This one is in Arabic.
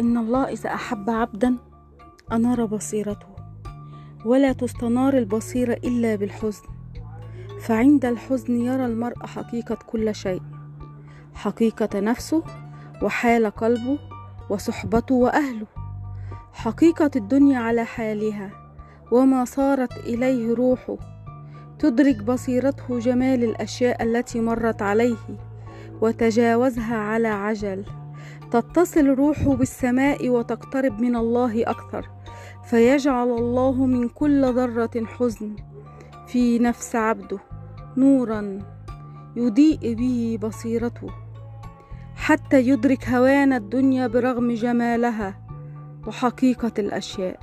إن الله إذا أحب عبدا أنار بصيرته ولا تستنار البصيرة إلا بالحزن. فعند الحزن يرى المرء حقيقة كل شيء حقيقة نفسه وحال قلبه وصحبته وأهله. حقيقة الدنيا على حالها وما صارت إليه روحه. تدرك بصيرته جمال الأشياء التي مرت عليه وتجاوزها على عجل. تتصل روحه بالسماء وتقترب من الله أكثر فيجعل الله من كل ذرة حزن في نفس عبده نورا يضيء به بصيرته حتى يدرك هوان الدنيا برغم جمالها وحقيقة الأشياء.